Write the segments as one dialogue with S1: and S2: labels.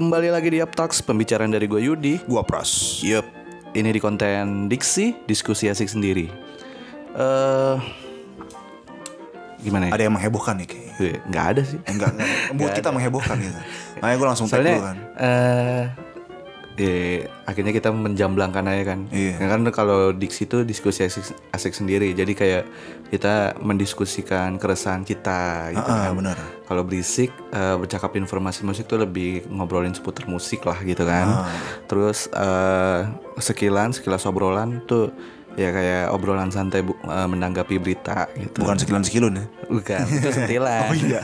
S1: kembali lagi di Uptalks Pembicaraan dari gue Yudi
S2: Gua pros.
S1: Yup Ini di konten Diksi Diskusi asik sendiri Eh Gimana ya?
S2: Ada yang menghebohkan nih kayak.
S1: Eh, Nggak ada sih
S2: Enggak, enggak. Buat kita menghebohkan gitu. Makanya gue langsung
S1: Soalnya
S2: dulu kan.
S1: Eh ya, akhirnya kita menjamblangkan aja kan.
S2: Iya.
S1: Ya kan kalau diksi itu diskusi asik, asik sendiri. Jadi kayak kita mendiskusikan keresahan kita gitu
S2: Ah,
S1: kan.
S2: benar.
S1: Kalau berisik eh, bercakap informasi musik tuh lebih ngobrolin seputar musik lah gitu kan.
S2: Ah.
S1: Terus eh, sekilan sekilas obrolan tuh ya kayak obrolan santai bu, eh, menanggapi berita gitu.
S2: Bukan sekilan sekilun ya.
S1: Bukan, itu sentilan.
S2: Oh iya.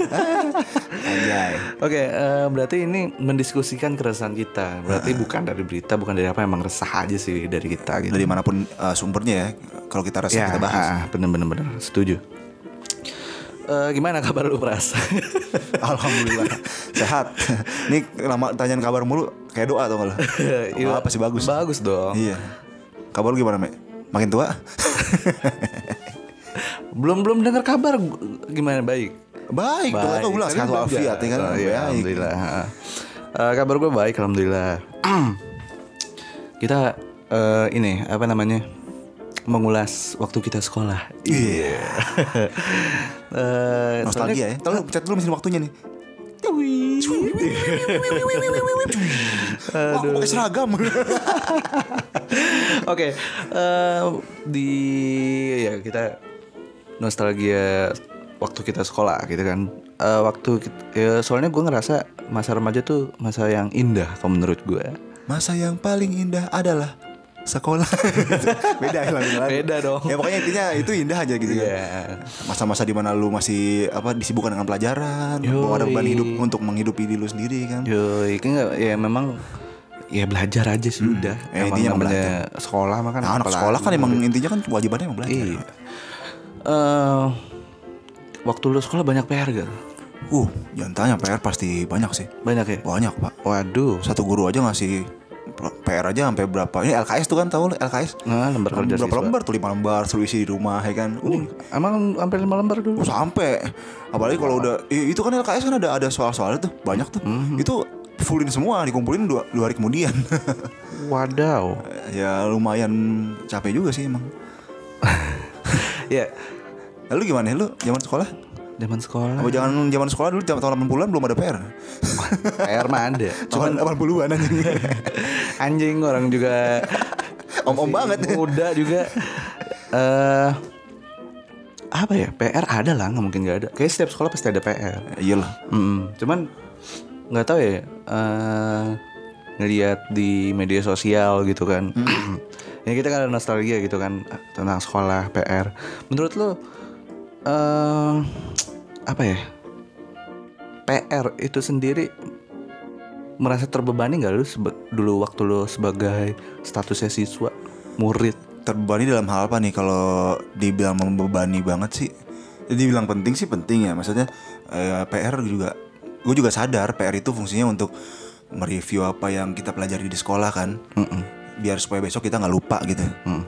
S2: Anjay.
S1: Oke, eh, berarti ini mendiskusikan keresahan kita. Berarti bukan dari berita, bukan dari apa emang resah aja sih dari kita gitu.
S2: Dari mana pun uh, sumbernya ya. Kalau kita rasa
S1: ya,
S2: kita bahas.
S1: ah, bener bener bener, setuju. Eh, gimana kabar lu Pras?
S2: Alhamdulillah sehat. Ini lama tanyain kabar mulu kayak doa tuh kalau.
S1: Iya.
S2: apa sih bagus.
S1: Bagus dong.
S2: Iya. Kabar lu gimana, Mek? Makin tua?
S1: Belum belum dengar kabar gimana baik?
S2: Baik, tuh kan bilang
S1: Tadi
S2: sehat
S1: belum
S2: walafiat ya kan.
S1: Oh, iya,
S2: Baik.
S1: alhamdulillah. Eh, kabar gue baik, alhamdulillah. kita eh, ini apa namanya? mengulas waktu kita sekolah.
S2: Iya.
S1: Eh,
S2: Nostalgia ya. Tolong pencet dulu mesin waktunya nih. Wah, aku pakai seragam.
S1: Oke, eh, di ya kita nostalgia waktu kita sekolah gitu kan. Eh, waktu kita, ya soalnya gue ngerasa masa remaja tuh masa yang indah kalau menurut gue.
S2: Masa yang paling indah adalah sekolah. Beda ya lagu.
S1: Beda dong.
S2: Ya pokoknya intinya itu indah aja gitu kan.
S1: Iya.
S2: Masa-masa di mana lu masih apa disibukkan dengan pelajaran,
S1: Yoi.
S2: mau ada beban hidup untuk menghidupi diri lu sendiri kan.
S1: Yoi, kan nggak- ya memang ya belajar aja sih udah.
S2: Ya,
S1: emang
S2: intinya
S1: namanya sekolah mah kan.
S2: Nah, anak sekolah kan emang intinya kan wajibannya emang belajar.
S1: Iya. Eh, waktu lu sekolah banyak PR gak?
S2: Uh, jangan tanya PR pasti banyak sih.
S1: Banyak ya?
S2: Banyak, Pak.
S1: Waduh.
S2: Satu guru aja ngasih PR aja sampai berapa? Ini LKS tuh kan tahu lu, LKS.
S1: Nah, lembar kerja
S2: Berapa
S1: siswa.
S2: lembar tuh lima lembar suruh isi di rumah ya kan. Uh,
S1: Emang sampai lima lembar dulu?
S2: Oh, sampai apalagi kalau udah itu kan LKS kan ada ada soal-soalnya tuh banyak tuh
S1: Mhm.
S2: itu fullin semua dikumpulin dua, dua hari kemudian
S1: Wadaw.
S2: ya lumayan capek juga sih emang
S1: ya,
S2: lalu gimana lu zaman sekolah
S1: zaman sekolah.
S2: apa jangan zaman sekolah dulu zaman tahun 80-an belum ada PR
S1: PR mah ada.
S2: cuman 80-an anjing
S1: Anjing orang juga
S2: om-om banget
S1: muda juga. Eh apa ya? PR ada lah, nggak mungkin nggak ada. Kayak setiap sekolah pasti ada PR.
S2: iyalah
S1: Mm, cuman nggak tahu ya. eh ngelihat di media sosial gitu kan. ya kita kan ada nostalgia gitu kan tentang sekolah PR. Menurut lo eh apa ya? PR itu sendiri merasa terbebani nggak lu dulu waktu lu sebagai statusnya siswa murid?
S2: Terbebani dalam hal apa nih? Kalau dibilang membebani banget sih jadi dibilang penting sih penting ya. Maksudnya eh, PR juga gue juga sadar PR itu fungsinya untuk mereview apa yang kita pelajari di sekolah kan. Biar supaya besok kita nggak lupa gitu.
S1: Mm.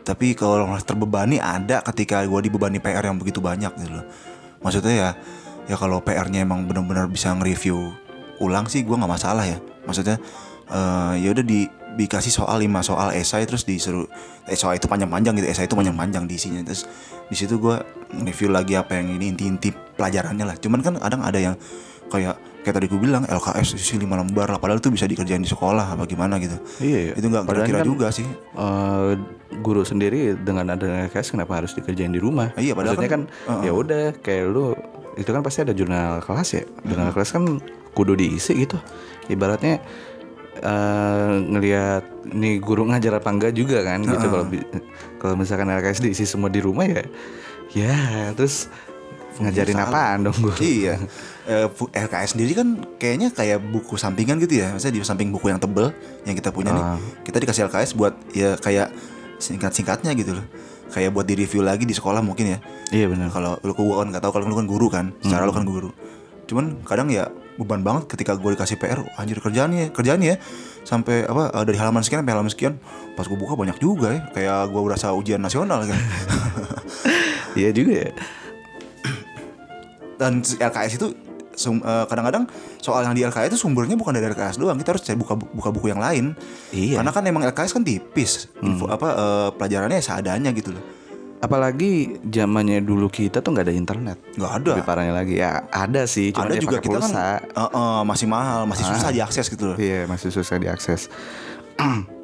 S2: tapi kalau terbebani ada ketika gue dibebani PR yang begitu banyak gitu loh maksudnya ya ya kalau PR-nya emang benar-benar bisa nge-review ulang sih gue nggak masalah ya. Maksudnya eh ya udah di dikasih soal 5 soal esai terus disuruh eh, soal itu panjang-panjang gitu esai itu panjang-panjang di isinya. Terus di situ gue review lagi apa yang ini inti-inti pelajarannya lah. Cuman kan kadang ada yang kayak kayak tadi gue bilang LKS isi 5 lembar lah padahal itu bisa dikerjain di sekolah apa gimana gitu
S1: Iya, iya.
S2: itu nggak kira-kira
S1: kan,
S2: juga sih
S1: eh, guru sendiri dengan adanya LKS kenapa harus dikerjain di rumah?
S2: Iya, padahal
S1: Maksudnya kan,
S2: kan-
S1: ya udah kayak lu itu kan pasti ada jurnal kelas ya. Jurnal kelas kan kudu diisi gitu. Ibaratnya eh ngelihat nih guru ngajar apa enggak juga kan gitu kalau kalau misalkan LKS diisi semua di rumah ya ya terus ngajarin apaan dong guru?
S2: Iya. Eh, bu- LKS sendiri kan kayaknya kayak buku sampingan gitu ya. Maksudnya di samping buku yang tebel yang kita punya nih,
S1: Ah.
S2: kita dikasih LKS buat ya kayak singkat-singkatnya gitu loh. Kayak buat di review lagi di sekolah mungkin ya.
S1: Iya benar.
S2: Kalau lu kan nggak tahu kalau lu kan guru kan, secara lu kan guru. Cuman kadang ya beban banget ketika gue dikasih PR, "Wah, anjir kerjaan ya, kerjaan ya. Sampai apa eh, dari halaman sekian sampai halaman sekian, pas gue buka banyak juga ya. Kayak gue berasa ujian nasional kan.
S1: Iya juga ya.
S2: Dan LKS itu eh, kadang-kadang soal yang di LKS itu sumbernya bukan dari LKS doang kita harus cari buka buka buku yang lain
S1: Iya.
S2: karena kan emang LKS kan tipis info apa eh, pelajarannya seadanya gitu loh
S1: Apalagi zamannya dulu kita tuh nggak ada internet.
S2: nggak ada
S1: Lebih parahnya lagi ya ada sih, cuma
S2: ada
S1: dia
S2: juga kita kan
S1: pulsa.
S2: eh, eh, masih mahal masih susah diakses gitu loh
S1: Iya masih susah diakses.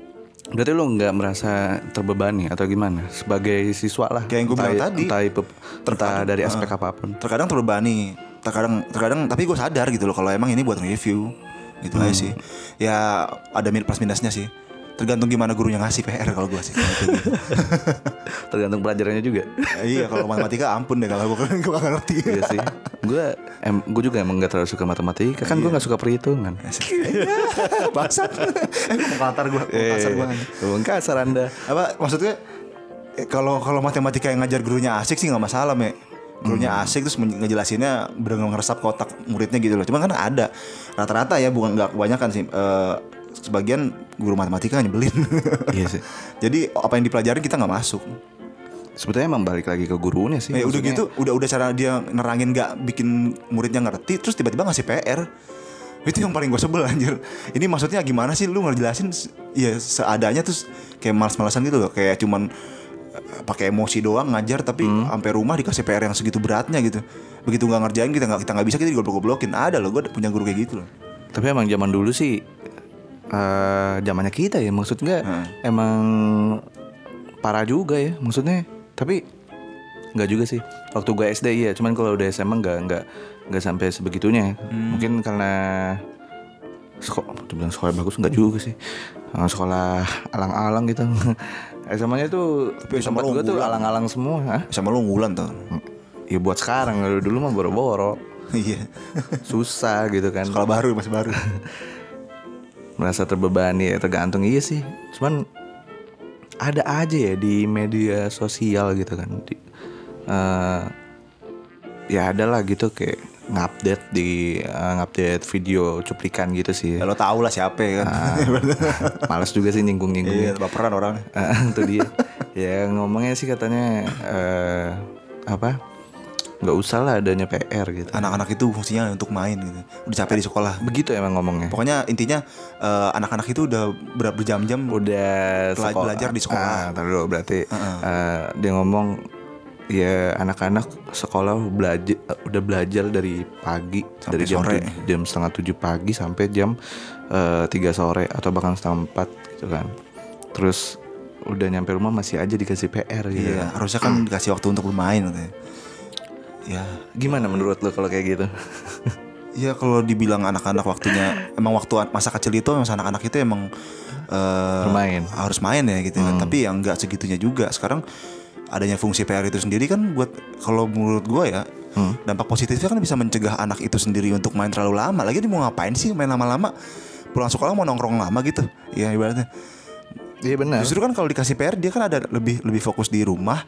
S1: Berarti lu nggak merasa terbebani atau gimana sebagai siswa lah?
S2: Kayak yang gua bilang tadi.
S1: entah, entah dari aspek apa pun.
S2: terkadang terbebani terkadang terkadang tapi gue sadar gitu loh kalau emang ini buat review gitu aja sih ya ada minus plus minusnya sih tergantung gimana gurunya ngasih PR kalau gue sih. Gitu.
S1: Tergantung pelajarannya juga.
S2: iya kalau matematika ampun deh kalau gue gue gak ngerti.
S1: Iya sih. Gue em, gue juga emang gak terlalu suka matematika kan gue gak suka perhitungan.
S2: bangsat. Eh mau kasar gue kasar gue
S1: Ngomong kasar anda.
S2: apa maksudnya eh, kalau kalau matematika yang ngajar gurunya asik sih nggak masalah me gurunya asik terus ngejelasinnya benar ngeresap ke otak muridnya gitu loh. Cuman kan ada. Rata-rata ya bukan nggak kebanyakan sih. Eh, sebagian guru matematika nyebelin.
S1: Iya sih.
S2: jadi apa yang dipelajarin kita nggak masuk.
S1: Sebetulnya emang balik lagi ke gurunya sih.
S2: Eh, udah gitu udah udah cara dia nerangin nggak bikin muridnya ngerti terus tiba-tiba ngasih PR itu yang paling gue sebel anjir. Ini maksudnya gimana sih lu ngejelasin ya seadanya terus kayak malas-malasan gitu loh. Kayak cuman eh, pakai emosi doang ngajar tapi sampai rumah dikasih PR yang segitu beratnya gitu. Begitu nggak ngerjain kita nggak kita nggak bisa kita digoblok-goblokin ada loh gue punya guru kayak gitu loh.
S1: Tapi emang zaman dulu sih eh zamannya kita ya maksudnya
S2: Hmm.
S1: emang parah juga ya maksudnya. Tapi nggak juga sih waktu gue SD iya. Cuman kalau udah SMA nggak nggak nggak sampai sebegitunya.
S2: Hmm.
S1: mungkin karena sekolah sekolah bagus nggak juga sih. Eh, sekolah alang-alang gitu. SMA-nya tuh
S2: Tapi
S1: di
S2: SMA
S1: tempat
S2: lu
S1: gue tuh alang-alang semua Hah?
S2: sama lu unggulan tuh?
S1: Ya buat sekarang dulu mah boro-boro.
S2: Iya.
S1: Susah gitu kan.
S2: Sekolah baru masih baru
S1: merasa terbebani ya tergantung. Iya sih cuman ada aja ya di media sosial gitu kan di, eh, ya ada lah gitu kayak ngupdate di eh, ngupdate video cuplikan gitu sih.
S2: Ya lo tau lah siapa ya kan?
S1: Males juga sih nyinggung
S2: iya
S1: nyinggung
S2: baperan orangnya
S1: itu dia. Ya ngomongnya sih katanya eh, apa nggak usah lah adanya PR gitu
S2: anak-anak itu fungsinya untuk main gitu udah capek di sekolah
S1: begitu emang ngomongnya
S2: Pokoknya intinya eh, anak-anak itu udah ber- berjam-jam
S1: udah
S2: Bela- belajar di sekolah.
S1: Ah, ntar dulu berarti eh, dia ngomong ya anak-anak sekolah belajar udah belajar dari pagi
S2: Sampai
S1: dari jam
S2: sore.
S1: jam setengah tujuh pagi sampai jam eh, tiga sore atau bahkan setengah empat gitu kan terus udah nyampe rumah masih aja dikasih PR gitu
S2: Iya,
S1: kan.
S2: harusnya kan dikasih waktu untuk bermain katanya. Ya,
S1: gimana menurut lo kalau kayak gitu
S2: ya kalau dibilang anak-anak waktunya emang waktu masa kecil itu masa anak-anak itu emang eh,
S1: Bermain.
S2: harus main ya gitu kan. Tapi yang nggak segitunya juga. Sekarang adanya fungsi PR itu sendiri kan buat kalau menurut gua ya dampak positifnya kan bisa mencegah anak itu sendiri untuk main terlalu lama. Lagi dia mau ngapain sih main lama-lama? Pulang sekolah mau nongkrong lama gitu. Ya ibaratnya.
S1: iya benar
S2: Justru kan kalau dikasih PR dia kan ada lebih lebih fokus di rumah.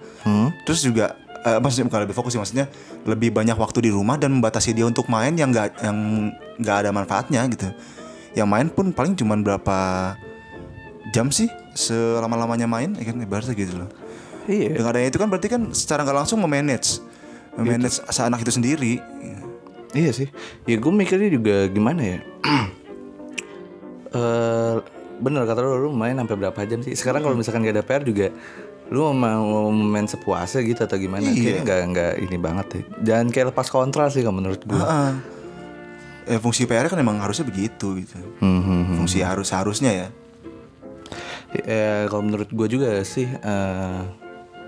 S2: Terus juga eh, maksudnya bukan lebih fokus sih maksudnya lebih banyak waktu di rumah dan membatasi dia untuk main yang nggak yang nggak ada manfaatnya gitu. Yang main pun paling cuman berapa jam sih selama-lamanya main ya kan ibaratnya gitu loh.
S1: iya
S2: Dengan adanya itu kan berarti kan secara nggak langsung memanage memanage anak itu sendiri.
S1: Iya sih. Ya gue mikirnya juga gimana ya. Eh bener kata lu, lu main sampai berapa jam sih? Sekarang kalau misalkan gak ada PR juga lu mau main sepuasnya gitu atau gimana?
S2: Iya.
S1: Kayaknya nggak nggak ini banget ya. Jangan kayak lepas kontrol sih kalau menurut gue.
S2: Heeh. Eh, fungsi PR kan emang harusnya begitu gitu.
S1: Hmm, hmm, hmm.
S2: Fungsi harus harusnya ya.
S1: Ya, kalau menurut gue juga sih eh,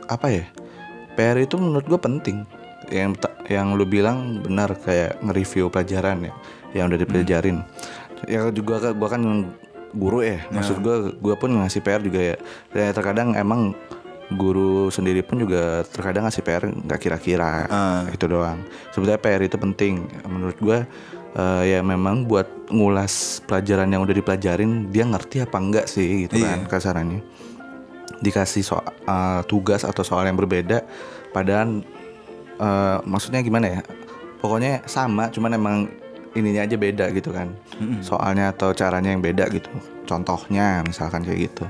S1: apa ya? PR itu menurut gue penting. Yang yang lu bilang benar kayak nge-review pelajaran ya yang udah dipelajarin. Ya juga kan- gua kan guru ya. Maksud gue gua pun ngasih PR juga ya. Ya terkadang emang guru sendiri pun juga terkadang ngasih PR nggak kira-kira
S2: Ah.
S1: itu doang. Sebetulnya PR itu penting menurut gue eh, ya memang buat ngulas pelajaran yang udah dipelajarin dia ngerti apa enggak sih gitu
S2: Iya.
S1: kan kasarannya dikasih soal eh, tugas atau soal yang berbeda padahal eh, maksudnya gimana ya pokoknya sama cuman emang ininya aja beda gitu kan soalnya atau caranya yang beda gitu contohnya misalkan kayak gitu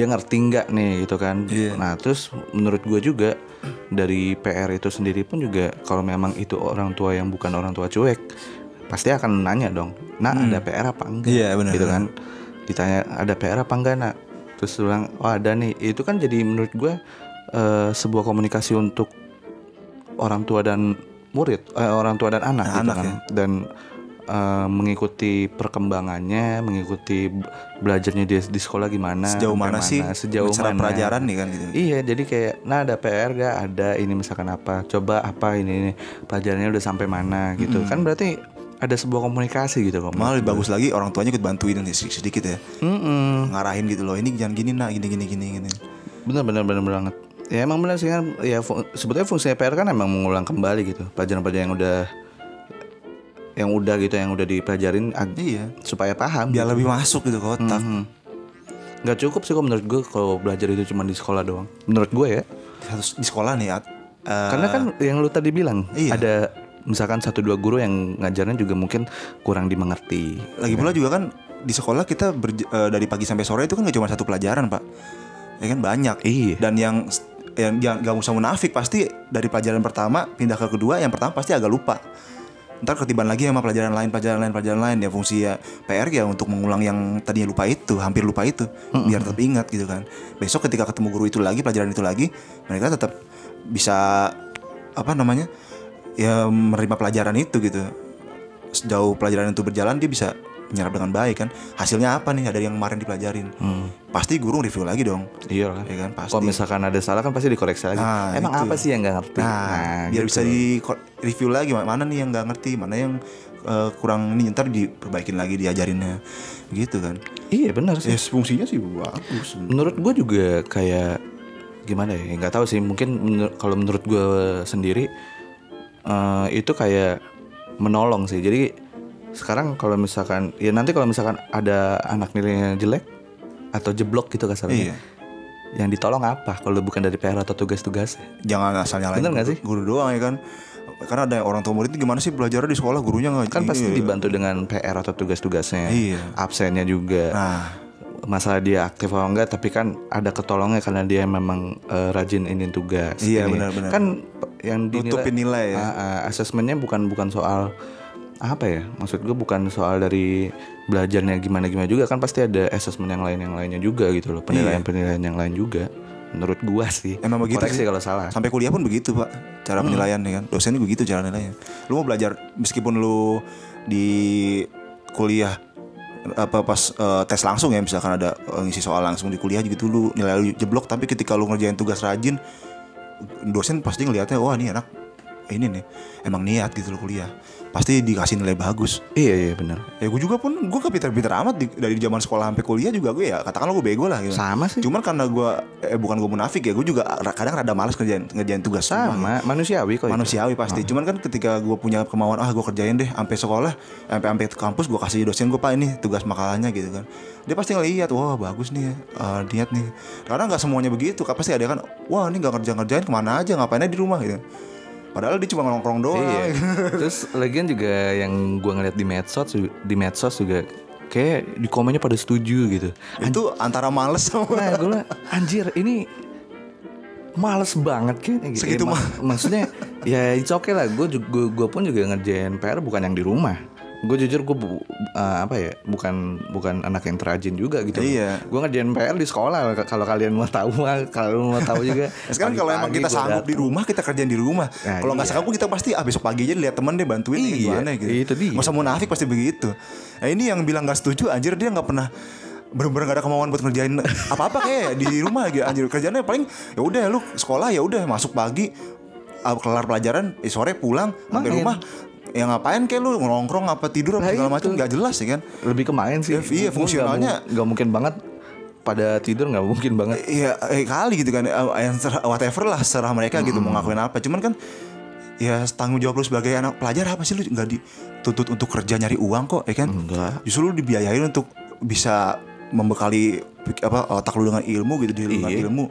S1: dia ngerti nggak nih gitu kan.
S2: Iya.
S1: nah terus menurut gue juga dari PR itu sendiri pun juga kalau memang itu orang tua yang bukan orang tua cuek pasti akan nanya dong nak ada PR apa enggak?
S2: Iya, benar,
S1: gitu kan. Ditanya ada PR apa enggak nak? Terus bilang oh ada nih. Itu kan jadi menurut gue eh, sebuah komunikasi untuk orang tua dan murid eh, orang tua dan anak, gitu
S2: Anak,
S1: kan.
S2: ya.
S1: dan eh, mengikuti perkembangannya mengikuti belajarnya dia di sekolah gimana
S2: Sejauh
S1: sampai
S2: mana sih
S1: sejauh mana
S2: pelajaran nih kan gitu.
S1: Iya, jadi kayak nah ada PR gak? Ada ini misalkan apa? Coba apa ini ini pelajarannya udah sampai mana gitu. Kan berarti ada sebuah komunikasi gitu kok.
S2: Malah lebih bagus lagi orang tuanya ikut bantuin sedikit, sedikit ya.
S1: Mm-mm.
S2: Ngarahin gitu loh. Ini jangan gini nak, gini gini gini gini.
S1: Bener bener bener banget. Ya emang bener sih kan. Ya fu- sebetulnya fungsinya PR kan emang mengulang kembali gitu pelajaran-pelajaran yang udah yang udah gitu yang udah dipelajarin
S2: Iya.
S1: supaya paham.
S2: Biar lebih masuk gitu ke otak.
S1: Mhm. Nggak cukup sih kok menurut gue kalau belajar itu cuma di sekolah doang. Menurut gue ya.
S2: Harus di sekolah nih. Eh,
S1: Karena kan yang lu tadi bilang
S2: Iya.
S1: ada misalkan satu dua guru yang ngajarnya juga mungkin kurang dimengerti.
S2: lagi pula juga kan di sekolah kita eh, dari pagi sampai sore itu kan gak cuma satu pelajaran pak. Ya kan banyak.
S1: Iya.
S2: Dan yang yang gak usah munafik pasti dari pelajaran pertama pindah ke kedua yang pertama pasti agak lupa. Ntar ketiban lagi sama pelajaran lain, pelajaran lain, pelajaran lain ya fungsi ya PR ya untuk mengulang yang tadinya lupa itu, hampir lupa itu, biar tetap ingat gitu kan. Besok ketika ketemu guru itu lagi, pelajaran itu lagi, mereka tetap bisa apa namanya ya menerima pelajaran itu gitu. Sejauh pelajaran itu berjalan dia bisa menyerap dengan baik kan. Hasilnya apa nih dari yang kemarin dipelajarin? Pasti guru review lagi dong.
S1: Iya lah.
S2: Ya kan pasti.
S1: Kalau misalkan ada salah kan pasti dikoreksi lagi.
S2: Nah,
S1: Emang
S2: itu.
S1: apa sih yang nggak ngerti?
S2: Nah, biar
S1: gitu.
S2: bisa di ko- review lagi ma- mana nih yang nggak ngerti, mana yang eh, kurang ini ntar diperbaikin lagi diajarinnya, gitu kan?
S1: Iya benar sih.
S2: Ya fungsinya sih bagus.
S1: Menurut gue juga kayak gimana ya? Nggak tahu sih. Mungkin menur- kalau menurut gue sendiri eh, itu kayak menolong sih. Jadi sekarang kalau misalkan ya nanti kalau misalkan ada anak nilainya jelek atau jeblok gitu kasarnya.
S2: Iya.
S1: Yang ditolong apa kalau bukan dari PR atau tugas-tugas?
S2: Jangan asal nyalain
S1: Bener sih?
S2: guru doang ya kan? Karena ada orang tua murid itu gimana sih belajar di sekolah gurunya nggak?
S1: Kan pasti
S2: Iya.
S1: dibantu dengan PR atau tugas-tugasnya.
S2: Iya.
S1: Absennya juga.
S2: Nah,
S1: masalah dia aktif atau enggak tapi kan ada ketolongnya karena dia memang eh, rajin ini tugas
S2: Iya, benar-benar.
S1: kan yang dinilai
S2: Nutupin nilai ya.
S1: Ah, ah, asesmennya bukan bukan soal apa ya maksud gue bukan soal dari belajarnya gimana gimana juga kan pasti ada asesmen yang lain yang lainnya juga gitu loh penilaian penilaian yang lain juga menurut gua sih
S2: Iya. Emang begitu sih.
S1: kalau salah
S2: sampai kuliah pun begitu pak, cara penilaian ya kan? Dosennya begitu cara nilainya. Lu mau belajar meskipun lu di kuliah apa pas eh, tes langsung ya misalkan ada eh, ngisi soal langsung di kuliah gitu lu nilai lu jeblok tapi ketika lu ngerjain tugas rajin dosen pasti ngelihatnya wah ini anak ini nih emang niat gitu loh kuliah. Pasti dikasih nilai bagus.
S1: Iya iya benar
S2: ya gue juga pun gue gak pintar-pintar amat di- dari zaman sekolah sampai kuliah juga gue ya katakanlah gue bego lah gitu.
S1: sama sih.
S2: Cuman karena gue eh, bukan gue munafik ya gue juga kadang rada malas ngerjain ngerjain tugas.
S1: Sama manusiawi kok itu.
S2: manusiawi pasti. Cuman kan ketika gue punya kemauan ah gue kerjain deh sampai sekolah sampai sampai ke kampus gue kasih dosen gue pak ini tugas makalahnya gitu kan. Dia pasti ngeliat wah bagus nih eh, niat nih. Karena nggak semuanya begitu kan pasti ada kan wah ini nggak kerja ngerjain ke mana aja ngapain aja di rumah gitu padahal dia cuma nongkrong doang
S1: Iya. Terus lagian juga yang gua ngeliat di medsos di medsos juga kayak di komennya pada setuju gitu.
S2: itu antara males sama
S1: Nah, gue anjir ini males banget kayaknya gitu.
S2: Segitu
S1: Ya, mak- maksudnya ya it's okay lah. Gue juga gue pun juga ngerjain PR bukan yang di rumah. Gue jujur gue bu- uh, apa ya bukan bukan anak yang terajin juga gitu.
S2: Iya.
S1: Gue ngerjain PR di sekolah. Kalau kalian mau tahu kalau mau tahu juga.
S2: Ya, sekarang kalau emang kita sanggup di
S1: dateng.
S2: rumah kita kerjain di rumah.
S1: Nah,
S2: kalau nggak
S1: iya.
S2: sanggup kita pasti ah besok pagi aja lihat temen deh bantuin
S1: Iya,
S2: gimana gitu.
S1: itu dia.
S2: Usah munafik pasti begitu. Nah ini yang bilang nggak setuju anjir dia nggak pernah bener-bener gak ada kemauan buat ngerjain apa-apa kayak di rumah gitu anjir kerjanya paling ya udah lu sekolah ya udah masuk pagi ah, kelar pelajaran eh, sore pulang sampai rumah ya ngapain kayak lu nongkrong apa tidur apa
S1: Nah,
S2: segala macam nggak jelas ya kan
S1: lebih ke main sih.
S2: Ya, iya, fungsionalnya-
S1: nggak mungkin banget pada tidur nggak mungkin banget.
S2: Iya eh, kali gitu kan eh, yang whatever lah serah mereka gitu mau ngakuin apa cuman kan ya tanggung jawab lu sebagai anak pelajar apa sih lu nggak dituntut untuk kerja nyari uang kok ya kan
S1: Enggak.
S2: justru lu dibiayain untuk bisa membekali apa otak lu dengan ilmu gitu dengan
S1: Iya.
S2: ilmu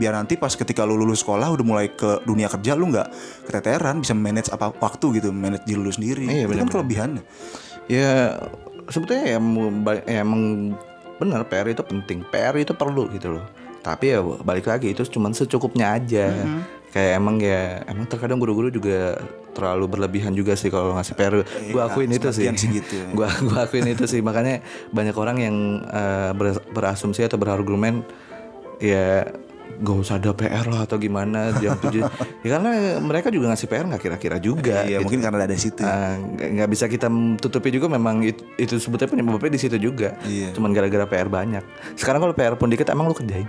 S2: biar nanti pas ketika lu lulus sekolah udah mulai ke dunia kerja lu nggak keteteran bisa manage apa waktu gitu manage diri lu sendiri
S1: Iya,
S2: itu kan
S1: benar-benar.
S2: kelebihannya
S1: Ya sebetulnya ya, ya emang benar PR itu penting. PR itu perlu gitu loh. Tapi ya balik lagi itu cuma secukupnya aja. kayak emang ya emang terkadang guru-guru juga terlalu berlebihan juga sih kalau ngasih PR. Gue akuin itu sih.
S2: gitu ya.
S1: Gua gua akuin itu sih makanya banyak orang yang eh, ber- berasumsi atau berargumen ya gak usah ada PR lah atau gimana jam 7 ya karena mereka juga ngasih PR nggak kira-kira juga
S2: Iya,
S1: gitu.
S2: mungkin karena ada situ.
S1: Ah, nggak nggak bisa kita tutupi juga memang itu, itu sebetulnya penyebabnya di situ juga
S2: Iya.
S1: cuman gara-gara PR banyak sekarang kalau PR pun dikit emang lu kerjain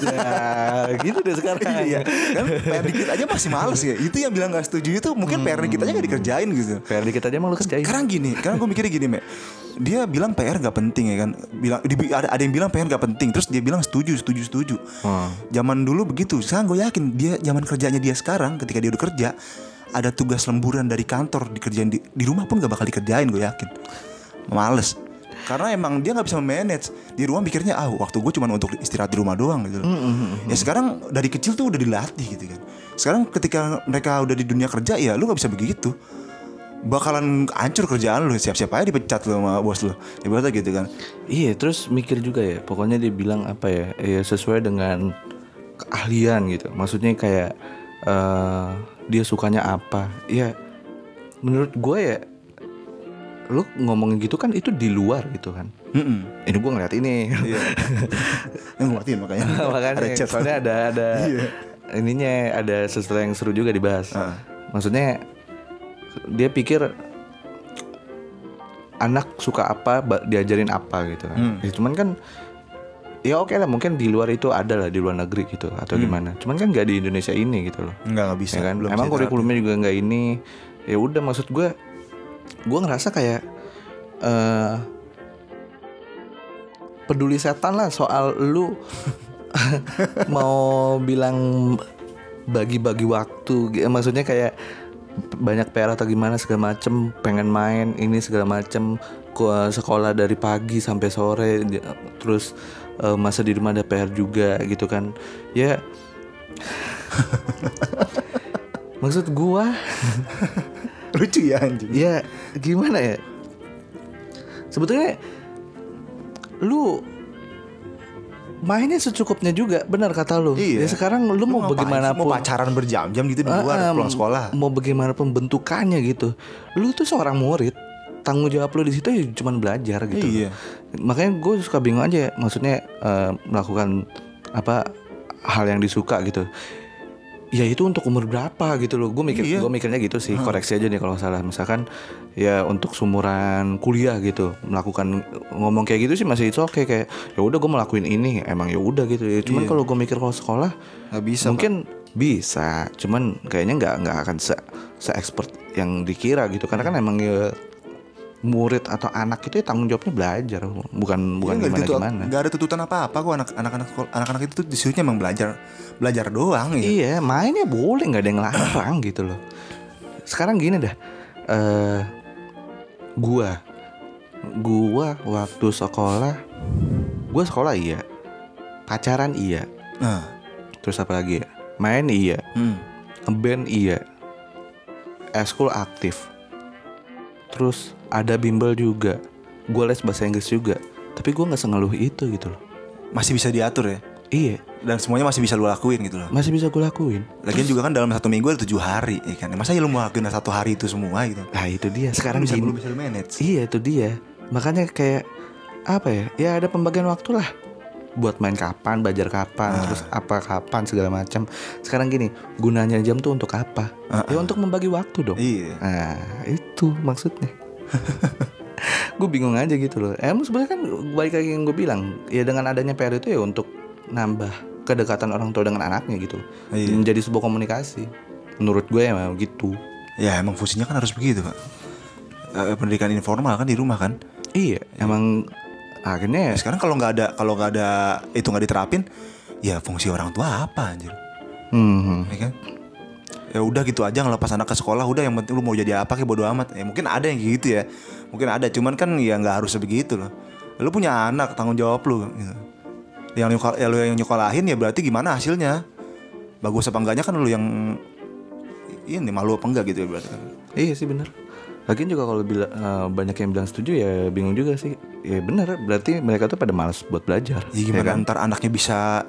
S1: ya gitu deh sekarang
S2: Iya, kan PR dikit aja masih males ya. Itu yang bilang gak setuju itu mungkin PR dikit aja gak dikerjain gitu.
S1: PR dikit aja emang lu kerjain
S2: Sekarang gini, karena gue mikirnya gini, Mek. Dia bilang PR gak penting ya kan. Bilang di- ada ada yang bilang PR gak penting, terus dia bilang setuju, setuju, setuju.
S1: Hmm.
S2: Zaman dulu begitu. Sekarang gue yakin dia zaman kerjanya dia sekarang ketika dia udah kerja ada tugas lemburan dari kantor dikerjain di, di rumah pun gak bakal dikerjain gue yakin. Males. Karena emang dia nggak bisa manage di rumah mikirnya ah waktu gue cuma untuk istirahat di rumah doang gitu. Ya sekarang dari kecil tuh udah dilatih gitu kan. Sekarang ketika mereka udah di dunia kerja ya lu nggak bisa begitu. Bakalan hancur kerjaan lu siap-siap aja dipecat lu sama bos lu. Ibaratnya gitu kan.
S1: Iya, terus mikir juga ya. Pokoknya dia bilang apa ya? Ya sesuai dengan keahlian gitu. Maksudnya kayak eh dia sukanya apa? Ya menurut gue ya lu ngomongin gitu kan itu di luar gitu kan.
S2: Mm-mm.
S1: Ini gue ngeliat ini.
S2: Iya. Yang matiin makanya.
S1: Makanya
S2: Ada chat.
S1: soalnya ada ada
S2: Iya.
S1: ininya ada sesuatu yang seru juga dibahas.
S2: Ah.
S1: Maksudnya dia pikir anak suka apa diajarin apa gitu kan.
S2: Hmm.
S1: Ya, cuman kan ya oke lah mungkin di luar itu ada lah di luar negeri gitu atau gimana. Cuman kan nggak di Indonesia ini gitu loh.
S2: Enggak enggak bisa.
S1: Ya kan?
S2: Belum
S1: Emang kurikulumnya juga nggak ini. Ya udah maksud gue, gue ngerasa kayak eh peduli setan lah soal lu mau bilang bagi-bagi waktu, maksudnya kayak banyak PR atau gimana segala macem, pengen main ini segala macem, Gua sekolah dari pagi sampai sore, di- terus eh, masa di rumah ada PR juga gitu kan, ya. Maksud gua
S2: Lucu ya anjing.
S1: ya gimana ya sebetulnya lu mainnya secukupnya juga benar kata lu
S2: Iya.
S1: ya sekarang lu, mau
S2: ngapain sih?
S1: bagaimanapun
S2: mau pacaran berjam-jam gitu di luar
S1: ah,
S2: pulang sekolah.
S1: mau bagaimanapun bentukannya gitu lu tuh seorang murid tanggung jawab lu di situ ya cuman belajar gitu
S2: Iya.
S1: makanya gue suka bingung aja maksudnya eh, melakukan apa hal yang disuka gitu ya itu untuk umur berapa gitu loh. Gue mikir
S2: Iya.
S1: gue mikirnya gitu sih koreksi aja nih kalau salah. Misalkan ya untuk sumuran kuliah gitu melakukan ngomong kayak gitu sih masih itu oke kayak ya udah gue melakuin ini emang ya udah gitu. Ya cuman kalau gue mikir kalau sekolah
S2: Nggak bisa,
S1: mungkin bisa. Cuman kayaknya nggak nggak akan se se expert yang dikira gitu. Karena kan emang ya murid atau anak itu ya tanggung jawabnya belajar bukan bukan
S2: nggak
S1: gimana
S2: dituntut-
S1: gimana
S2: nggak ada tuntutan apa-apa kok anak anak-anak sekol- anak-anak itu tuh disuruhnya emang belajar belajar doang ya.
S1: Iya, mainnya boleh nggak ada yang larang gitu loh. Sekarang gini dah, eh gua, gua waktu sekolah, gua sekolah iya, pacaran iya,
S2: Nah,
S1: terus apa lagi ya? Main iya,
S2: hmm.
S1: ngeband iya, eskul aktif, terus ada bimbel juga, gua les bahasa Inggris juga, tapi gua nggak sengeluh itu gitu loh.
S2: masih bisa diatur ya.
S1: Iya,
S2: Dan semuanya masih bisa lu lakuin gitu loh.
S1: masih bisa gue lakuin.
S2: Lagian juga kan dalam satu minggu ada tujuh hari ya kan. Masa ya lu mau lakuin satu hari itu semua gitu.
S1: Nah itu dia. Sekarang
S2: bisa belum bisa lu manage.
S1: Iya itu dia. Makanya kayak apa ya? Ya ada pembagian waktu lah. Buat main kapan, belajar kapan, terus apa kapan segala macam. Sekarang gini, gunanya jam tuh untuk apa? Ya untuk membagi waktu dong.
S2: Iya.
S1: Nah itu maksudnya. gue bingung aja gitu loh. Emang sebenarnya kan baik lagi yang gue bilang, ya dengan adanya PR itu ya untuk nambah kedekatan orang tua dengan anaknya gitu.
S2: Iya.
S1: Menjadi sebuah komunikasi. Menurut gue ya gitu.
S2: Ya emang fungsinya kan harus begitu pak. Eh, pendidikan informal kan di rumah kan.
S1: Iya, emang akhirnya
S2: Ya, sekarang kalau nggak ada kalau nggak ada itu nggak diterapin, ya fungsi orang tua apa anjir?
S1: Hmm,
S2: Ya kan? Ya udah gitu aja ngelepas anak ke sekolah udah yang penting lu mau jadi apa kayak bodo amat. Ya mungkin ada yang gitu ya. Mungkin ada cuman kan ya nggak harus sebegitu loh. Lu punya anak tanggung jawab lu gitu. Yang nyokol, ya lu yang nyokolahin ya berarti gimana hasilnya? Bagus apa enggaknya kan lu yang ini malu apa enggak gitu ya berarti kan.
S1: Iya sih bener Lagian juga kalau bila, eh, banyak yang bilang setuju ya bingung juga sih Ya bener berarti mereka tuh pada malas buat belajar
S2: Ya gimana
S1: kan?
S2: ntar anaknya bisa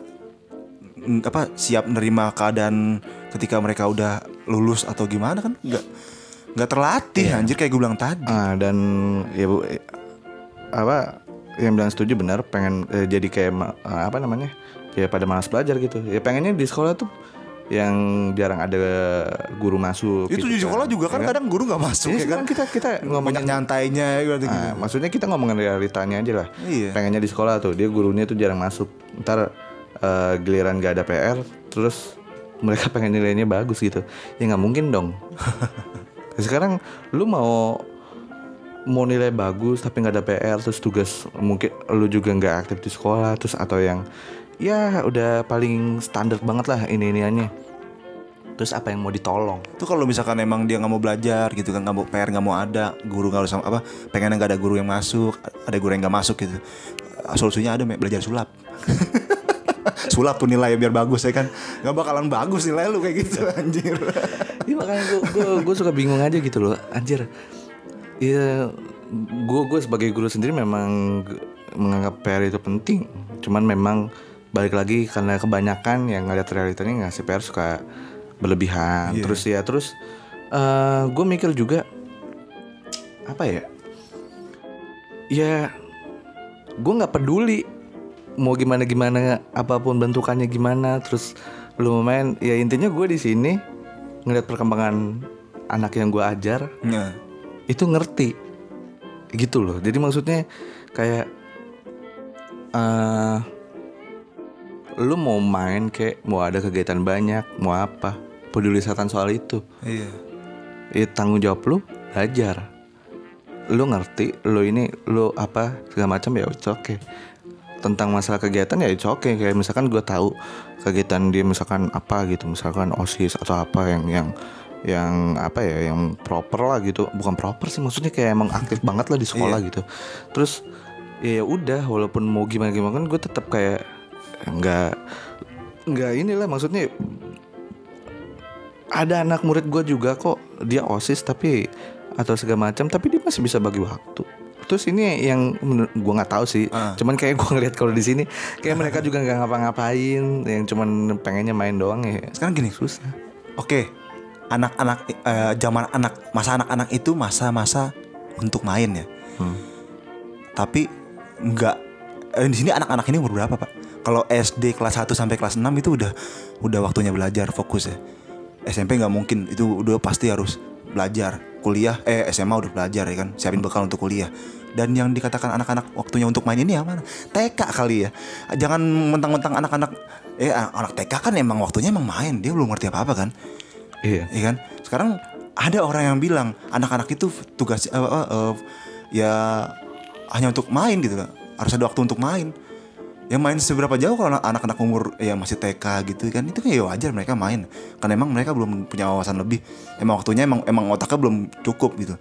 S2: mm, apa siap nerima keadaan ketika mereka udah lulus atau gimana kan nggak nggak terlatih
S1: Iya.
S2: anjir kayak gue bilang tadi
S1: Ah, dan ya bu, eh, apa yang bilang setuju benar pengen eh, jadi kayak eh, apa namanya ya pada malas belajar gitu ya pengennya di sekolah tuh yang jarang ada guru masuk
S2: itu
S1: gitu
S2: di sekolah juga kan
S1: ya
S2: kadang guru nggak masuk
S1: Iya,
S2: ya kan
S1: kita kita
S2: banyak
S1: ngomongin
S2: nyantainya gitu
S1: Ah, maksudnya kita ngomongin realitanya aja lah.
S2: Iya.
S1: Pengennya di sekolah tuh dia gurunya tuh jarang masuk. Ntar eh, giliran gak ada PR, terus mereka pengen nilainya bagus gitu. Ya nggak mungkin dong. Sekarang lu mau mau nilai bagus tapi nggak ada PR terus tugas mungkin lu juga nggak aktif di sekolah terus atau yang ya udah paling standar banget lah ini iniannya terus apa yang mau ditolong
S2: itu kalau misalkan emang dia nggak mau belajar gitu kan nggak mau PR nggak mau ada guru nggak usah apa pengen nggak ada guru yang masuk ada guru yang nggak masuk gitu solusinya ada Me, belajar sulap sulap tuh nilai biar bagus ya kan nggak bakalan bagus nilai lu kayak gitu anjir
S1: Iya makanya gue gue suka bingung aja gitu loh anjir. Iya gue gue sebagai guru sendiri memang menganggap PR itu penting. Cuman memang balik lagi karena kebanyakan yang ngeliat realitanya ngasih PR suka berlebihan.
S2: Iya.
S1: Terus ya terus eh gue mikir juga apa ya? Ya gue nggak peduli mau gimana gimana apa pun bentukannya gimana terus lu mau main ya intinya gue di sini ngeliat perkembangan anak yang gue ajar
S2: nah,
S1: itu ngerti. Gitu loh. Jadi maksudnya kayak eh lu mau main kayak mau ada kegiatan banyak mau apa peduli setan soal itu.
S2: Iya.
S1: Ya tanggung jawab lu belajar. Lu ngerti lu ini lu apa segala macam ya it's okay tentang masalah kegiatan ya it's okay. Kayak misalkan gue tahu kegiatan dia misalkan apa gitu misalkan osis atau apa yang yang yang apa ya yang proper lah gitu. Bukan proper sih maksudnya kayak emang aktif banget lah di sekolah gitu. Terus ya udah walaupun mau gimana gimana kan gue tetap kayak nggak nggak inilah maksudnya ada anak murid gue juga kok. Dia osis tapi atau segala macam tapi dia masih bisa bagi waktu terus ini yang gue nggak tahu sih
S2: Ah.
S1: cuman kayak gue ngeliat kalau di sini kayak mereka juga nggak ngapa-ngapain yang cuman pengennya main doang ya
S2: sekarang gini
S1: susah
S2: Oke, anak-anak eh, zaman anak masa anak-anak itu masa-masa untuk main ya.
S1: Hmm.
S2: Tapi nggak eh, di sini anak-anak ini umur berapa pak? Kalau SD kelas 1 sampai kelas 6 itu udah udah waktunya belajar fokus ya. SMP nggak mungkin itu udah pasti harus belajar. Kuliah eh SMA udah belajar ya kan, siapin bekal untuk kuliah. Dan yang dikatakan anak-anak waktunya untuk main ini mana? TK kali ya. Jangan mentang-mentang anak-anak eh anak TK kan emang waktunya emang main, dia belum ngerti apa-apa kan.
S1: iya
S2: Iya kan? Sekarang ada orang yang bilang anak-anak itu tugas eh, eh, eh, ya hanya untuk main gitu loh. Harus ada waktu untuk main. Ya main seberapa jauh kalau anak- anak-anak umur ya masih TK gitu kan itu kan ya wajar mereka main. Karena emang mereka belum punya wawasan lebih. Emang waktunya emang emang otaknya belum cukup gitu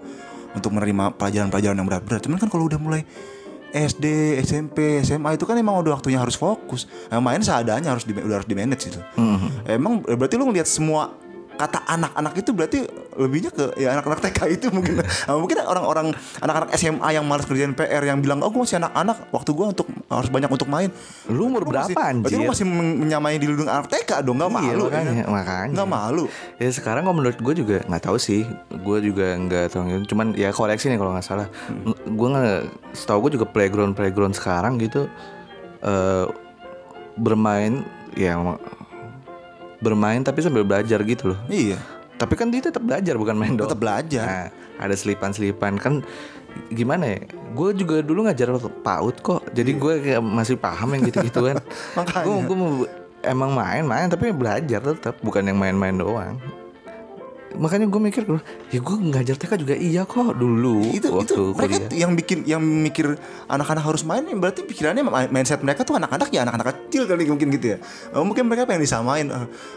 S2: untuk menerima pelajaran-pelajaran yang berat-berat. Cuman kan kalau udah mulai SD, SMP, SMA itu kan emang udah waktunya harus fokus. Nah, main seadanya harus di, udah harus di manage itu. Emang berarti lu ngeliat semua kata anak-anak itu berarti lebihnya ke ya anak-anak TK itu mungkin Nah, mungkin orang-orang anak-anak SMA yang malas kerjain PR yang bilang oh gue masih anak-anak waktu gue untuk harus banyak untuk main
S1: Lu umur
S2: Lu masih-
S1: berapa,
S2: berarti lu
S1: anjir?
S2: masih men- menyamai diri lu dengan anak TK dong nggak
S1: Iya,
S2: malu
S1: makanya,
S2: ya kan?
S1: makanya.
S2: nggak malu
S1: Ya sekarang kalau menurut gue juga nggak tahu sih, gue juga nggak tahu. Cuman ya koleksi nih kalau nggak salah. Gue nggak, setahu gue juga playground playground sekarang gitu eh bermain ya bermain tapi sambil belajar gitu loh.
S2: iya
S1: Tapi kan dia tetap belajar bukan main doang.
S2: Tetap belajar.
S1: Nah, ada selipan-selipan kan gimana ya? Gue juga dulu ngajar PAUD kok. Jadi gue kayak masih paham yang gitu-gituan.
S2: Iya. Makanya.
S1: Gue gue mau emang main-main tapi belajar tetap bukan yang main-main doang. Makanya gue mikir ya gue ngajar TK juga iya kok dulu
S2: itu
S1: waktu
S2: itu mereka
S1: kuliah.
S2: yang bikin yang mikir anak-anak harus main berarti pikirannya mindset mereka tuh anak-anak ya anak-anak kecil kali mungkin gitu ya. Oh, mungkin mereka pengen disamain.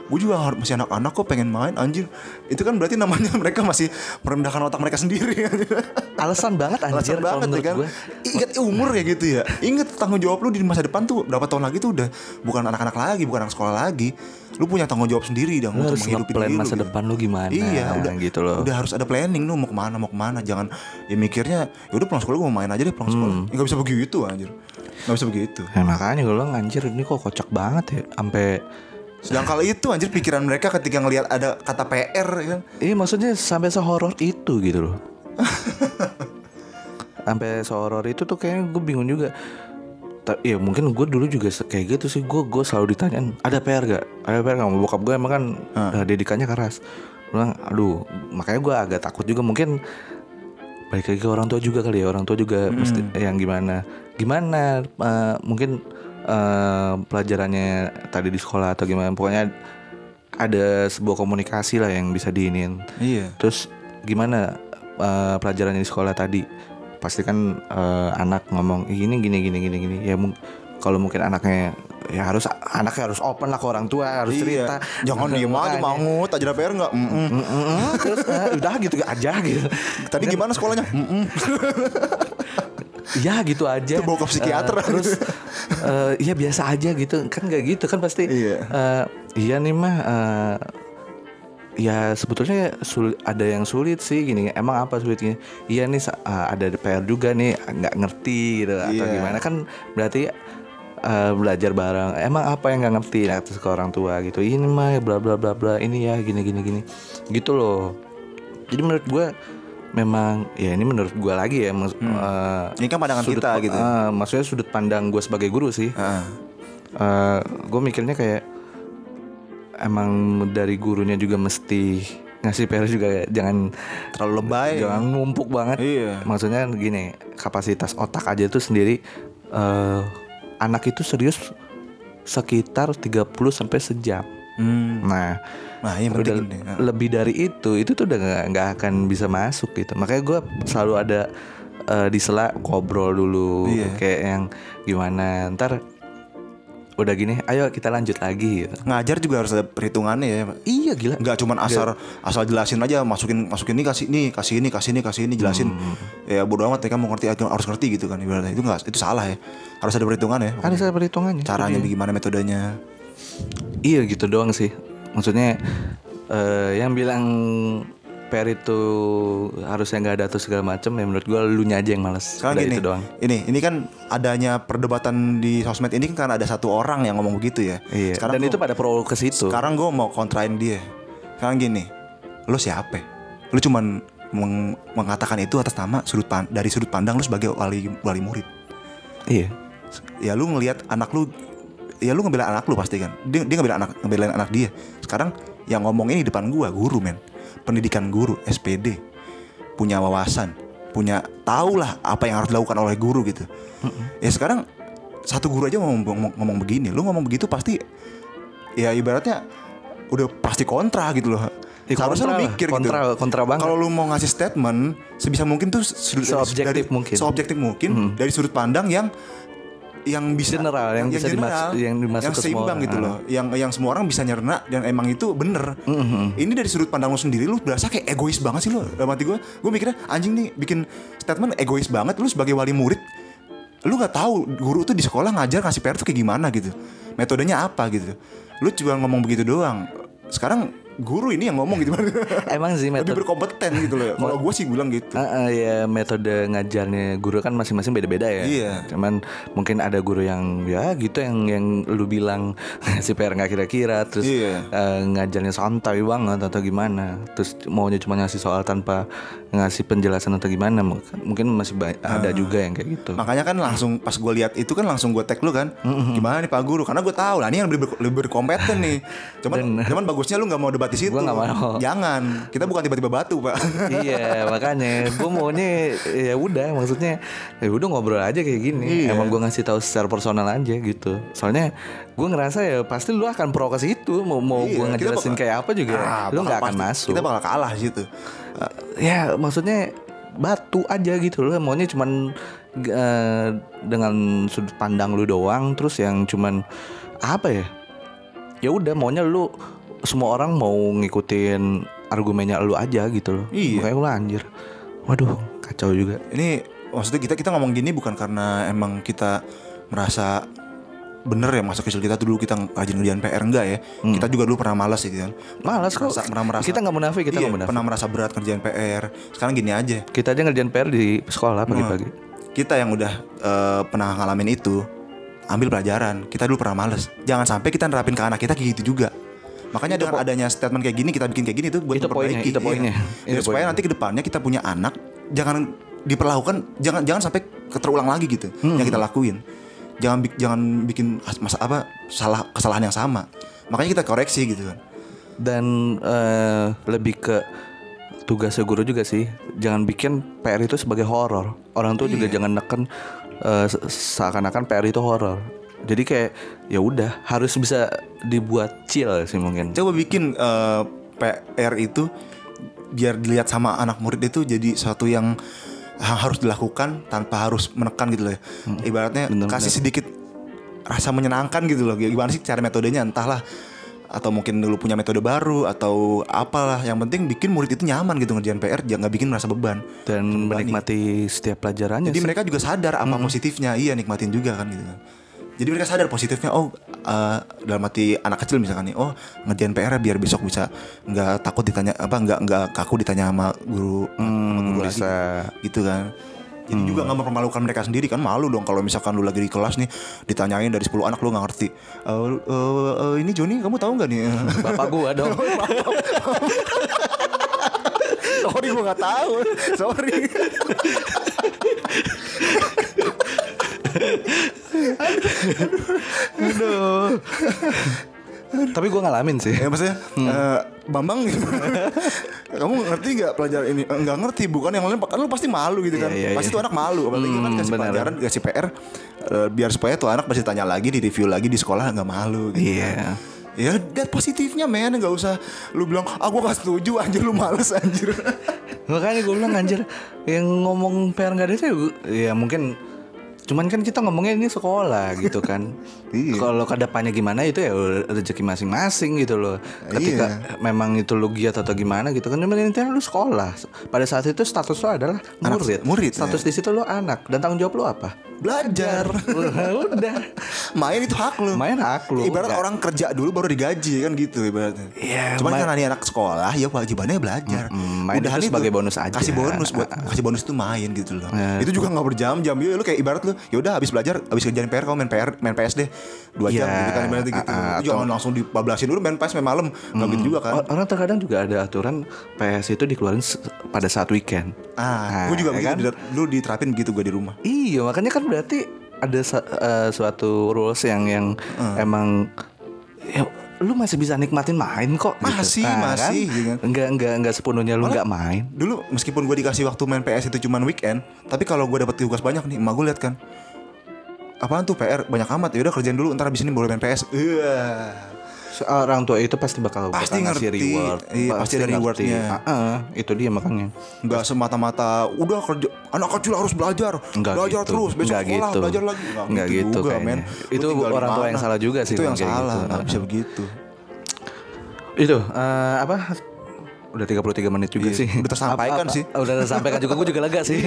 S2: Gue juga harus masih anak-anak kok pengen main anjir. Itu kan berarti namanya mereka masih merendahkan otak mereka sendiri.
S1: Alasan banget anjir
S2: Alasan banget ya kan?
S1: gue.
S2: Ingat umur ya gitu ya. Ingat tanggung jawab lu di masa depan tuh Berapa tahun lagi tuh udah Bukan anak-anak lagi Bukan anak sekolah lagi Lu punya tanggung jawab sendiri dong
S1: Lu
S2: Untuk
S1: harus
S2: menghidupi diri
S1: masa
S2: lu, gitu.
S1: depan lu gimana
S2: Iya udah
S1: gitu loh.
S2: Udah harus ada planning lu mau ke mana mau ke mana Jangan ya mikirnya ya udah pulang sekolah gue mau main aja deh pulang sekolah
S1: Hmm.
S2: ya, bisa begitu anjir Gak bisa begitu
S1: Nah, makanya gue bilang anjir ini kok kocak banget ya sampai
S2: Sedangkan itu anjir pikiran mereka ketika ngelihat ada kata PR ya kan.
S1: Iya maksudnya sampai sehoror itu gitu loh. sampai sehoror itu tuh kayaknya gue bingung juga. Ya mungkin gue dulu juga kayak gitu sih. Gue gue selalu ditanyain ada PR gak? Ada PR gak? Bokap gue emang kan eh, didikannya keras. Bilang, aduh, makanya gue agak takut juga mungkin balik lagi ke orang tua juga kali ya orang tua juga mesti yang gimana gimana eh, mungkin eh, pelajarannya tadi di sekolah atau gimana pokoknya ada sebuah komunikasi lah yang bisa diinin
S2: Iya.
S1: terus gimana eh, pelajarannya di sekolah tadi pasti kan eh, anak ngomong "Ih, gini gini gini gini ya mung- kalau mungkin anaknya ya harus anaknya harus open lah ke orang tua harus cerita
S2: Iya. Jangan diem aja tak ada PR enggak? Mm-mm.
S1: Mm-mm, terus eh, udah gitu aja gitu
S2: Tadi gimana sekolahnya? Mm-mm.
S1: ya gitu aja
S2: Itu bokap psikiater.
S1: Eh, terus eh, ya biasa aja gitu kan nggak gitu kan pasti
S2: Iya.
S1: eh, iya nih mah eh, ya sebetulnya sul- ada yang sulit sih gini. Emang apa sulitnya? Iya nih eh, ada PR juga nih nggak ngerti gitu atau
S2: Iya.
S1: gimana. Kan berarti eh, belajar bareng. Emang apa yang nggak ngerti nah, terus ke orang tua gitu? Ini mah bla bla bla bla ini ya gini gini gini. Gitu loh. Jadi menurut gue memang ya ini menurut gue lagi ya mas- eh,
S2: Ini kan pandangan
S1: sudut-
S2: kita gitu.
S1: eh, maksudnya sudut pandang gue sebagai guru sih.
S2: Heeh.
S1: gue mikirnya kayak emang dari gurunya juga mesti ngasih PR juga ya. jangan
S2: Terlalu lebay.
S1: jangan numpuk banget
S2: Iya.
S1: maksudnya gini kapasitas otak aja tuh sendiri eh anak itu serius sekitar 30 sampai sejam
S2: Hmm.
S1: nah
S2: Nah, ini
S1: udah.
S2: Heeh.
S1: lebih dari itu itu tuh udah nggak akan bisa masuk gitu makanya gue selalu ada eh, di sela ngobrol dulu
S2: Iya.
S1: kayak yang gimana ntar udah gini ayo kita lanjut lagi gitu.
S2: Ngajar juga harus ada perhitungannya ya. Pak.
S1: iya gila.
S2: Nggak cuman asal asal jelasin aja masukin masukin ini kasih ini kasih ini kasih ini kasih ini jelasin. Ya bodo amat mereka mau ngerti harus ngerti gitu kan ibaratnya. Itu nggak itu salah ya. Harus ada perhitungan ya.
S1: Harus ada perhitungannya.
S2: Caranya bagaimana metodenya.
S1: Iya gitu doang sih. Maksudnya eh, yang bilang PR itu harusnya nggak ada atau segala macam ya menurut gue lu aja yang males.
S2: Sekarang gini
S1: itu doang.
S2: ini ini kan adanya perdebatan di sosmed ini kan karena ada satu orang yang ngomong begitu ya.
S1: Iya
S2: sekarang
S1: dan
S2: gua-
S1: itu pada pro ke situ.
S2: sekarang gue mau kontrain dia. Sekarang gini lu siapa? Lu cuman meng- mengatakan itu atas nama sudut pan- dari sudut pandang lu sebagai wali wali murid.
S1: Iya.
S2: Ya lu ngelihat anak lu ya lu ngebela anak lu pasti kan. Dia dia ngebela anak ngebelain anak dia. Sekarang yang ngomong ini di depan gua guru men pendidikan guru SPD punya wawasan punya tahu lah apa yang harus dilakukan oleh guru gitu ya sekarang satu guru aja ngomong, ngomong, ngomong begini lu ngomong begitu pasti ya ibaratnya udah pasti kontra gitu loh
S1: Ya,
S2: Seharusnya
S1: kontra
S2: lu mikir
S1: Kontra-
S2: gitu.
S1: kontra banget.
S2: Kalau lu mau ngasih statement sebisa mungkin tuh sudut-
S1: Seobjektif
S2: dari-
S1: mungkin. Hmm.
S2: Seobjektif mungkin dari sudut pandang yang yang bisa
S1: General, yang bisa dimas- yang dimasuk ke semua
S2: seimbang gitu loh. Yang yang semua orang bisa nyerna dan emang itu bener.
S1: Hmm,
S2: Ini dari sudut pandang lu sendiri lu berasa kayak egois banget sih lu. Dalam hati gue, gue mikirnya anjing nih bikin statement egois banget lu sebagai wali murid. Lu nggak tahu guru tuh di sekolah ngajar ngasih PR tuh kayak gimana gitu. Metodenya apa gitu. Lu cuma ngomong begitu doang. Sekarang guru ini yang ngomong gitu
S1: emang sih
S2: lebih
S1: metode
S2: berkompeten gitu loh. Kalau gue sih bilang gitu.
S1: Ah, ah, ya metode ngajarnya guru kan masing-masing beda-beda ya.
S2: Iya.
S1: Cuman mungkin ada guru yang ya gitu yang yang lu bilang si PR nggak kira-kira terus
S2: Iya.
S1: eh, ngajarnya santai banget atau gimana. Terus maunya cuma ngasih soal tanpa ngasih penjelasan atau gimana. Mungkin masih ada
S2: Ah.
S1: juga yang kayak gitu.
S2: Makanya kan langsung pas gue lihat itu kan langsung gue tag lu kan, gimana nih Pak Guru? Karena gue tahu lah ini yang lebih, ber- lebih berkompeten nih. Cuman, cuman bagusnya lu nggak mau debat di situ.
S1: Gua nggak mau.
S2: Jangan, kita bukan tiba-tiba batu Pak.
S1: iya makanya gue maunya ya udah maksudnya ya udah ngobrol aja kayak gini
S2: Iya.
S1: emang gue ngasih tahu secara personal aja gitu soalnya gue ngerasa ya pasti lu akan pro ke situ mau mau
S2: Iya,
S1: gue
S2: kita
S1: ngejelasin
S2: bakal-
S1: kayak apa juga
S2: Ah,
S1: lu nggak akan
S2: pasti-
S1: masuk
S2: Kita bakal kalah situ.
S1: ya maksudnya batu aja gitu loh maunya cuman eh, dengan sudut pandang lu doang terus yang cuman apa ya ya udah maunya lu semua orang mau ngikutin argumennya lu aja gitu loh.
S2: Iya.
S1: makanya gue anjir. Waduh kacau juga.
S2: Ini maksudnya kita kita ngomong gini bukan karena emang kita merasa bener ya masa kecil kita tuh dulu kita rajin ngerjain PR enggak ya. Kita juga dulu pernah malas gitu kan.
S1: Malas kok.
S2: Merasa- pernah merasa
S1: kita nggak munafik kita
S2: iya,
S1: nggak munafik.
S2: pernah merasa berat ngerjain PR sekarang gini aja.
S1: Kita aja ngerjain PR di sekolah pagi-pagi.
S2: Kita yang udah eh, pernah ngalamin itu ambil pelajaran. Kita dulu pernah males. Jangan sampai kita nerapin ke anak kita kayak gitu juga. Makanya dengan adanya statement kayak gini kita bikin kayak gini tuh buat
S1: Itu poinnya,
S2: memperbaiki,
S1: itu
S2: iya.
S1: poinnya. Itu
S2: supaya
S1: poinnya.
S2: nanti ke depannya kita punya anak jangan diperlakukan jangan jangan sampai terulang lagi gitu
S1: Hmm.
S2: yang kita lakuin. Jangan jangan bikin masa apa salah kesalahan yang sama. Makanya kita koreksi gitu kan.
S1: dan eh, lebih ke tugas guru juga sih jangan bikin PR itu sebagai horor orang tua juga jangan neken se- seakan-akan PR itu horor jadi kayak ya udah harus bisa dibuat chill sih mungkin.
S2: Coba bikin eh, PR itu biar dilihat sama anak murid itu jadi suatu yang ha- harus dilakukan tanpa harus menekan gitu loh. ya. Ibaratnya
S1: Bener,
S2: kasih sedikit rasa menyenangkan gitu loh. Gimana sih cara metodenya? Entahlah. Atau mungkin dulu punya metode baru atau apalah. Yang penting bikin murid itu nyaman gitu ngerjain PR jangan nggak bikin merasa beban.
S1: Dan menikmati setiap pelajarannya
S2: jadi
S1: sih.
S2: mereka juga sadar apa positifnya. Iya nikmatin juga kan gitu kan jadi mereka sadar positifnya oh eh, dalam arti anak kecil misalkan nih oh ngerjain PR biar besok bisa nggak takut ditanya apa nggak nggak kaku ditanya sama guru sama guru lagi
S1: bisa.
S2: gitu kan. Jadi juga nggak mempermalukan mereka sendiri kan malu dong kalau misalkan lu lagi di kelas nih ditanyain dari 10 anak lu nggak ngerti. Eh, eh, eh, ini Joni kamu tahu nggak nih?
S1: Bapak gua dong.
S2: Sorry gua nggak tahu. Sorry
S1: tapi gua ngalamin sih
S2: ya maksudnya
S1: Hmm.
S2: eh, Bambang gimana? kamu ngerti nggak pelajaran ini Eh, nggak ngerti bukan yang lain kan lu pasti malu gitu kan
S1: Iya, iya,
S2: pasti
S1: iya.
S2: tuh anak malu apalagi kan
S1: Hmm,
S2: kasih
S1: benar.
S2: pelajaran kasih PR eh, biar supaya tuh anak pasti tanya lagi di review lagi di sekolah nggak malu gitu
S1: Iya.
S2: kan. ya lihat positifnya men nggak usah lu bilang ah gua gak setuju anjir lu males anjir
S1: Makanya gue bilang anjir Yang ngomong PR gak ada itu ya Ya mungkin Cuman kan kita ngomongnya ini sekolah gitu kan
S2: Iya.
S1: Kalau ke depannya gimana itu ya rezeki masing-masing gitu loh Ketika
S2: Iya.
S1: memang itu lu giat atau gimana gitu kan Cuman intinya lu sekolah Pada saat itu status lu adalah
S2: Anak-
S1: murid
S2: murid,
S1: Status di situ lu anak Dan tanggung jawab lu apa?
S2: Belajar
S1: udah
S2: main itu hak lu
S1: Main hak lu
S2: Ibarat
S1: Nggak-
S2: orang kerja dulu baru digaji kan gitu ibaratnya.
S1: Iya,
S2: Cuman karena ini anak sekolah ya kewajibannya belajar.
S1: Main
S2: Udahan
S1: itu sebagai bonus aja.
S2: Kasih bonus buat kasih bonus itu main gitu loh.
S1: Nah.
S2: Itu juga nggak berjam-jam. Ya lu kayak ibarat lu ya udah habis belajar, habis kerjain PR kamu main PR, main PS deh. Dua jam
S1: Iya,
S2: gitu kan ibaratnya gitu.
S1: ah, ah,
S2: Lu jangan langsung dibablasin dulu main PS main malam. Enggak gitu juga kan.
S1: Or- Orang terkadang juga ada aturan PS itu dikeluarin pada saat weekend
S2: Ah,
S1: Nah,
S2: gue juga
S1: ya
S2: begitu.
S1: kan?
S2: Dulu diterapin begitu gue di rumah.
S1: Iya, makanya kan berarti ada eh, suatu rules yang yang emang ya, lu masih bisa nikmatin main kok. gitu.
S2: Masih, masih, gitu kan.
S1: Enggak enggak enggak sepenuhnya lu enggak main.
S2: Dulu meskipun gue dikasih waktu main PS itu cuma weekend, tapi kalau gue dapat tugas banyak nih, emak gue lihat kan, apaan tuh PR banyak amat ya udah kerjain dulu ntar abis ini boleh main PS. Iya.
S1: Orang tua itu pasti bakal
S2: Pasti
S1: bakal
S2: ngerti.
S1: reward.
S2: Iya, pasti ada
S1: ngerti.
S2: rewardnya.
S1: Ah, ah, itu dia makanya.
S2: Nggak semata-mata udah kerja anak kecil harus belajar,
S1: Enggak
S2: belajar
S1: gitu.
S2: terus besok
S1: Enggak
S2: sekolah
S1: gitu.
S2: belajar lagi.
S1: Enggak gitu
S2: juga,
S1: kayaknya.
S2: men.
S1: Itu orang tua yang salah juga sih
S2: Itu yang salah,
S1: gitu.
S2: nggak bisa begitu.
S1: Itu eh, apa? Udah 33 menit juga
S2: Iya,
S1: sih.
S2: udah tersampaikan
S1: Apa-
S2: sih.
S1: apa- Udah tersampaikan juga gue juga lega sih.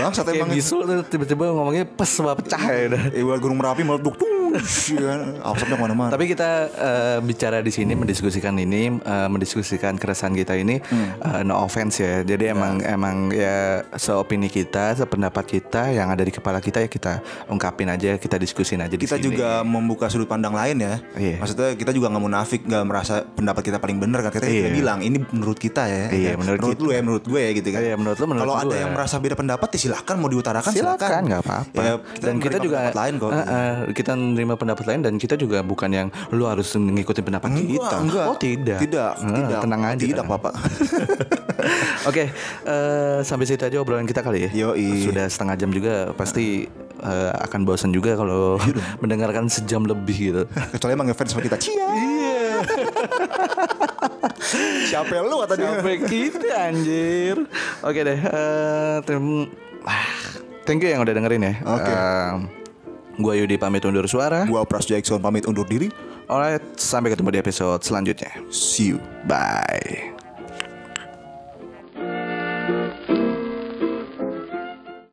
S2: Bangsat
S1: Kayak
S2: emang itu.
S1: bisul tiba-tiba ngomongnya pes sama pecah ya udah.
S2: Eh, buat gunung merapi meledak tuh. Asapnya ke mana-mana.
S1: Tapi kita eh, bicara di sini mendiskusikan ini, eh, mendiskusikan keresahan kita ini, eh, no offense ya. Jadi emang emang ya seopini kita, sependapat kita yang ada di kepala kita ya kita ungkapin aja, kita diskusin aja
S2: kita juga membuka sudut pandang lain ya.
S1: Iya.
S2: Maksudnya kita juga nggak munafik, nggak merasa pendapat kita paling benar kan. Kita
S1: Iya.
S2: kita bilang ini menurut kita ya.
S1: Iya,
S2: kan?
S1: menurut
S2: lu ya, menurut gue ya gitu kan.
S1: Iya, menurut lu, menurut
S2: Kalau ada yang merasa beda pendapat ya silakan mau diutarakan silakan.
S1: silakan nggak apa-apa
S2: Ya,
S1: dan kita juga
S2: pendapat lain kok.
S1: eh, eh, kita menerima pendapat lain dan kita juga bukan yang lu harus ngikutin pendapat
S2: Enggak,
S1: kita
S2: enggak.
S1: oh tidak
S2: Tidak,
S1: Eh,
S2: tidak.
S1: tenang aja
S2: Tidak,
S1: tenang.
S2: Bapak.
S1: Oke, eh, sampai situ aja obrolan kita kali ya.
S2: Yoi.
S1: Sudah setengah jam juga, pasti eh, akan bosan juga kalau
S2: Iya
S1: mendengarkan sejam lebih gitu.
S2: Kecuali emang ngefans sama kita. Cia. Iya. Siapa lu kata dia?
S1: Sampai kita anjir. Oke deh, eh, ah, thank you yang udah dengerin ya.
S2: Oke.
S1: Eh, gua Yudi pamit undur suara.
S2: Gua Pras Jackson pamit undur diri.
S1: Alright, sampai ketemu di episode selanjutnya.
S2: See you.
S1: Bye.